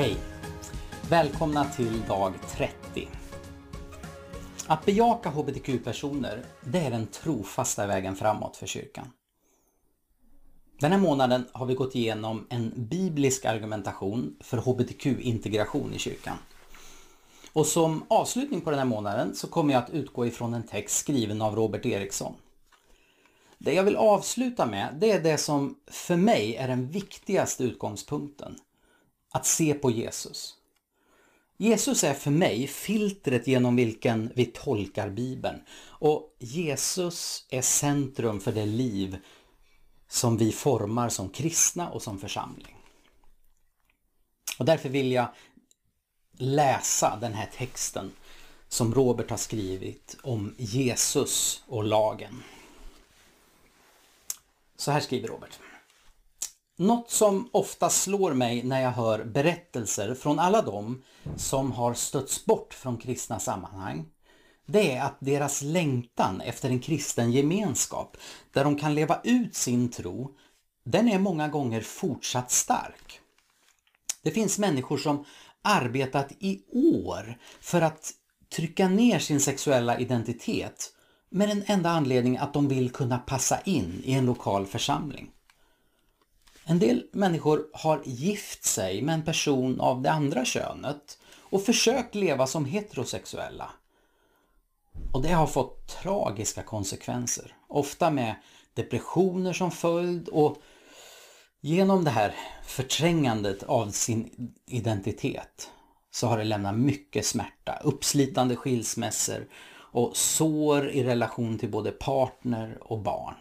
Hej! Välkomna till dag 30. Att bejaka hbtq-personer, det är den trofasta vägen framåt för kyrkan. Den här månaden har vi gått igenom en biblisk argumentation för hbtq-integration i kyrkan. Och som avslutning på den här månaden så kommer jag att utgå ifrån en text skriven av Robert Eriksson. Det jag vill avsluta med, det är det som för mig är den viktigaste utgångspunkten. Att se på Jesus. Jesus är för mig filtret genom vilken vi tolkar Bibeln. Och Jesus är centrum för det liv som vi formar som kristna och som församling. Och därför vill jag läsa den här texten som Robert har skrivit om Jesus och lagen. Så här skriver Robert. Något som ofta slår mig när jag hör berättelser från alla de som har stötts bort från kristna sammanhang det är att deras längtan efter en kristen gemenskap där de kan leva ut sin tro, den är många gånger fortsatt stark. Det finns människor som arbetat i år för att trycka ner sin sexuella identitet med den enda anledningen att de vill kunna passa in i en lokal församling. En del människor har gift sig med en person av det andra könet och försökt leva som heterosexuella. Och det har fått tragiska konsekvenser, ofta med depressioner som följd och genom det här förträngandet av sin identitet så har det lämnat mycket smärta, uppslitande skilsmässor och sår i relation till både partner och barn.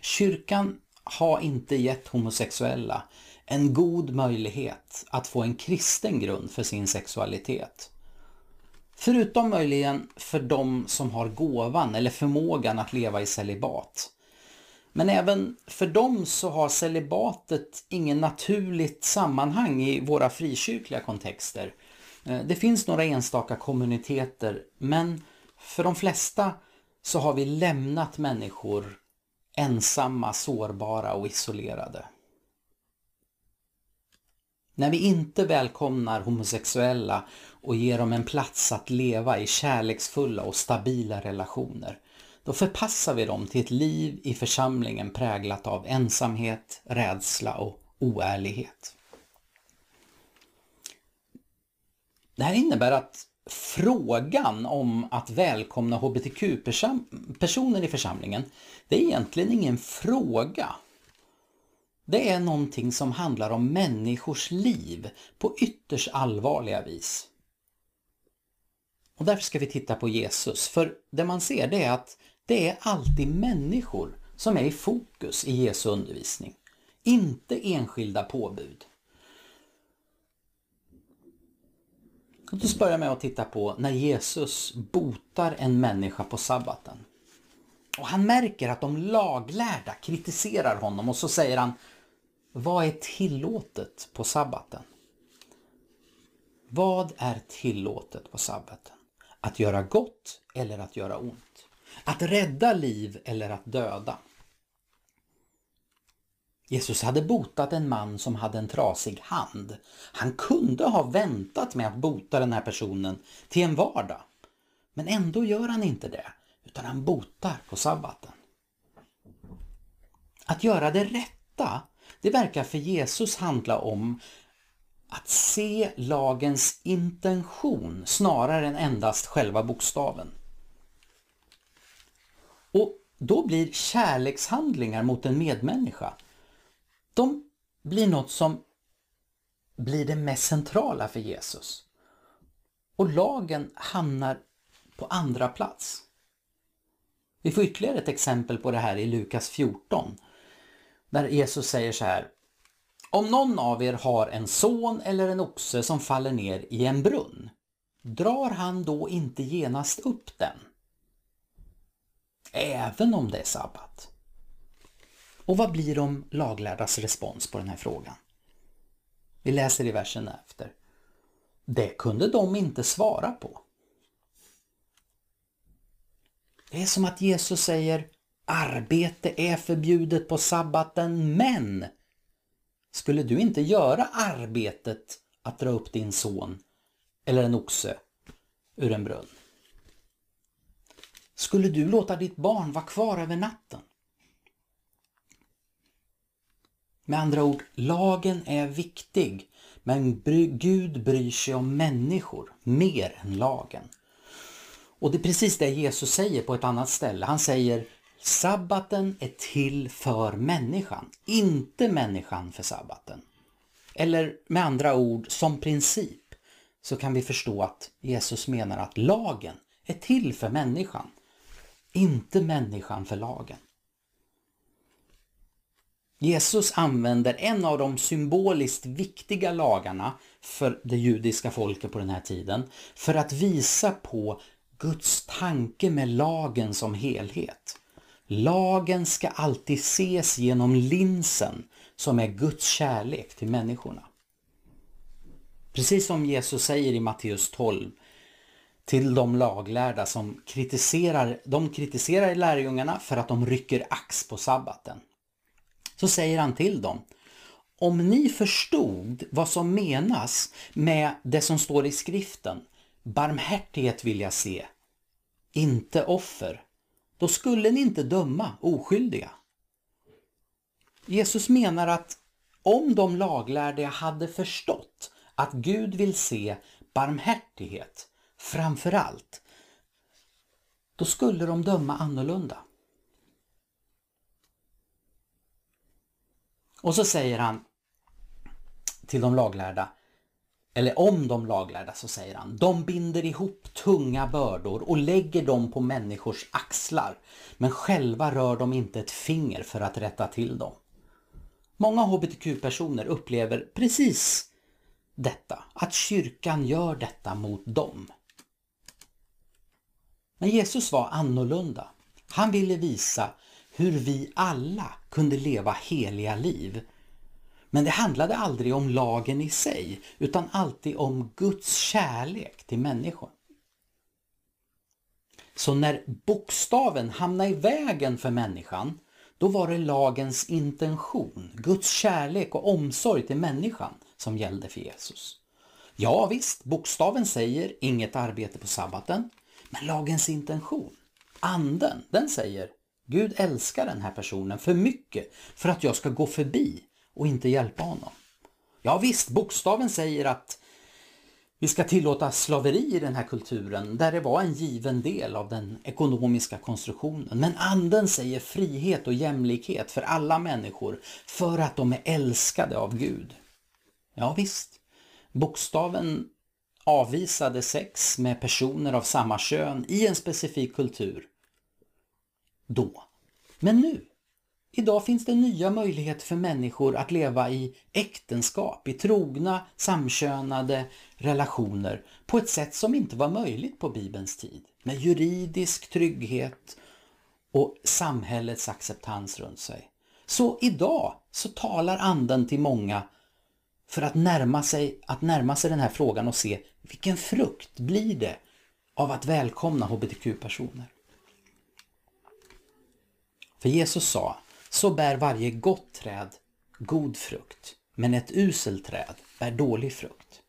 Kyrkan har inte gett homosexuella en god möjlighet att få en kristen grund för sin sexualitet. Förutom möjligen för de som har gåvan eller förmågan att leva i celibat. Men även för dem så har celibatet ingen naturligt sammanhang i våra frikyrkliga kontexter. Eh, det finns några enstaka kommuniteter men för de flesta så har vi lämnat människor ensamma, sårbara och isolerade. När vi inte välkomnar homosexuella och ger dem en plats att leva i kärleksfulla och stabila relationer, då förpassar vi dem till ett liv i församlingen präglat av ensamhet, rädsla och oärlighet. Det här innebär att frågan om att välkomna hbtq-personer i församlingen, det är egentligen ingen fråga. Det är någonting som handlar om människors liv på ytterst allvarliga vis. Och därför ska vi titta på Jesus, för det man ser det är att det är alltid människor som är i fokus i Jesu undervisning, inte enskilda påbud. Låt oss börja med att titta på när Jesus botar en människa på sabbaten. Och han märker att de laglärda kritiserar honom och så säger han Vad är tillåtet på sabbaten? Vad är tillåtet på sabbaten? Att göra gott eller att göra ont? Att rädda liv eller att döda? Jesus hade botat en man som hade en trasig hand. Han kunde ha väntat med att bota den här personen till en vardag. Men ändå gör han inte det, utan han botar på sabbaten. Att göra det rätta, det verkar för Jesus handla om att se lagens intention snarare än endast själva bokstaven. Och då blir kärlekshandlingar mot en medmänniska de blir något som blir det mest centrala för Jesus. Och lagen hamnar på andra plats. Vi får ytterligare ett exempel på det här i Lukas 14. Där Jesus säger så här. Om någon av er har en son eller en oxe som faller ner i en brunn, drar han då inte genast upp den? Även om det är sabbat. Och vad blir de laglärdas respons på den här frågan? Vi läser i versen efter. Det kunde de inte svara på. Det är som att Jesus säger arbete är förbjudet på sabbaten men skulle du inte göra arbetet att dra upp din son eller en oxe ur en brunn? Skulle du låta ditt barn vara kvar över natten? Med andra ord, lagen är viktig, men Gud bryr sig om människor mer än lagen. Och det är precis det Jesus säger på ett annat ställe. Han säger sabbaten är till för människan, inte människan för sabbaten. Eller med andra ord, som princip så kan vi förstå att Jesus menar att lagen är till för människan, inte människan för lagen. Jesus använder en av de symboliskt viktiga lagarna för det judiska folket på den här tiden för att visa på Guds tanke med lagen som helhet. Lagen ska alltid ses genom linsen som är Guds kärlek till människorna. Precis som Jesus säger i Matteus 12 till de laglärda som kritiserar, de kritiserar lärjungarna för att de rycker ax på sabbaten. Så säger han till dem, om ni förstod vad som menas med det som står i skriften, barmhärtighet vill jag se, inte offer, då skulle ni inte döma oskyldiga. Jesus menar att om de laglärda hade förstått att Gud vill se barmhärtighet framför allt, då skulle de döma annorlunda. Och så säger han till de laglärda, eller om de laglärda så säger han, de binder ihop tunga bördor och lägger dem på människors axlar, men själva rör de inte ett finger för att rätta till dem. Många hbtq-personer upplever precis detta, att kyrkan gör detta mot dem. Men Jesus var annorlunda. Han ville visa hur vi alla kunde leva heliga liv. Men det handlade aldrig om lagen i sig, utan alltid om Guds kärlek till människor. Så när bokstaven hamnade i vägen för människan, då var det lagens intention, Guds kärlek och omsorg till människan som gällde för Jesus. Ja visst, bokstaven säger inget arbete på sabbaten, men lagens intention, anden, den säger Gud älskar den här personen för mycket för att jag ska gå förbi och inte hjälpa honom. Ja visst, bokstaven säger att vi ska tillåta slaveri i den här kulturen där det var en given del av den ekonomiska konstruktionen. Men anden säger frihet och jämlikhet för alla människor för att de är älskade av Gud. Ja visst, bokstaven avvisade sex med personer av samma kön i en specifik kultur. Då. Men nu, idag finns det nya möjligheter för människor att leva i äktenskap, i trogna, samkönade relationer på ett sätt som inte var möjligt på Bibelns tid. Med juridisk trygghet och samhällets acceptans runt sig. Så idag så talar anden till många för att närma sig, att närma sig den här frågan och se vilken frukt blir det av att välkomna hbtq-personer. För Jesus sa, så bär varje gott träd god frukt, men ett uselt träd bär dålig frukt.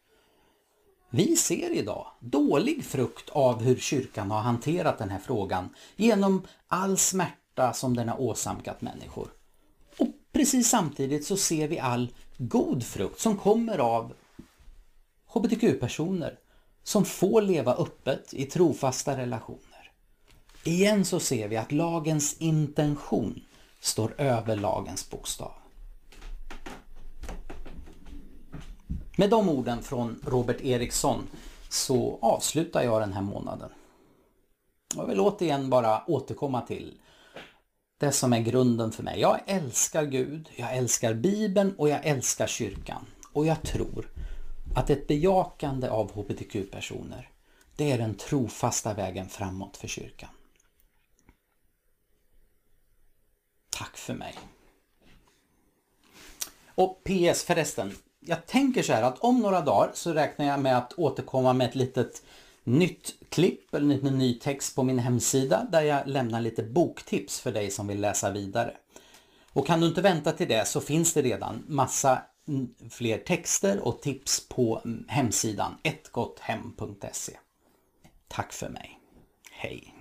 Vi ser idag dålig frukt av hur kyrkan har hanterat den här frågan genom all smärta som den har åsamkat människor. Och precis samtidigt så ser vi all god frukt som kommer av hbtq-personer som får leva öppet i trofasta relationer. Igen så ser vi att lagens intention står över lagens bokstav. Med de orden från Robert Eriksson så avslutar jag den här månaden. Jag vill återigen bara återkomma till det som är grunden för mig. Jag älskar Gud, jag älskar Bibeln och jag älskar kyrkan. Och jag tror att ett bejakande av hbtq-personer, det är den trofasta vägen framåt för kyrkan. Tack för mig. Och PS förresten, jag tänker så här att om några dagar så räknar jag med att återkomma med ett litet nytt klipp eller en ny text på min hemsida där jag lämnar lite boktips för dig som vill läsa vidare. Och kan du inte vänta till det så finns det redan massa fler texter och tips på hemsidan ettgotthem.se. Tack för mig. Hej!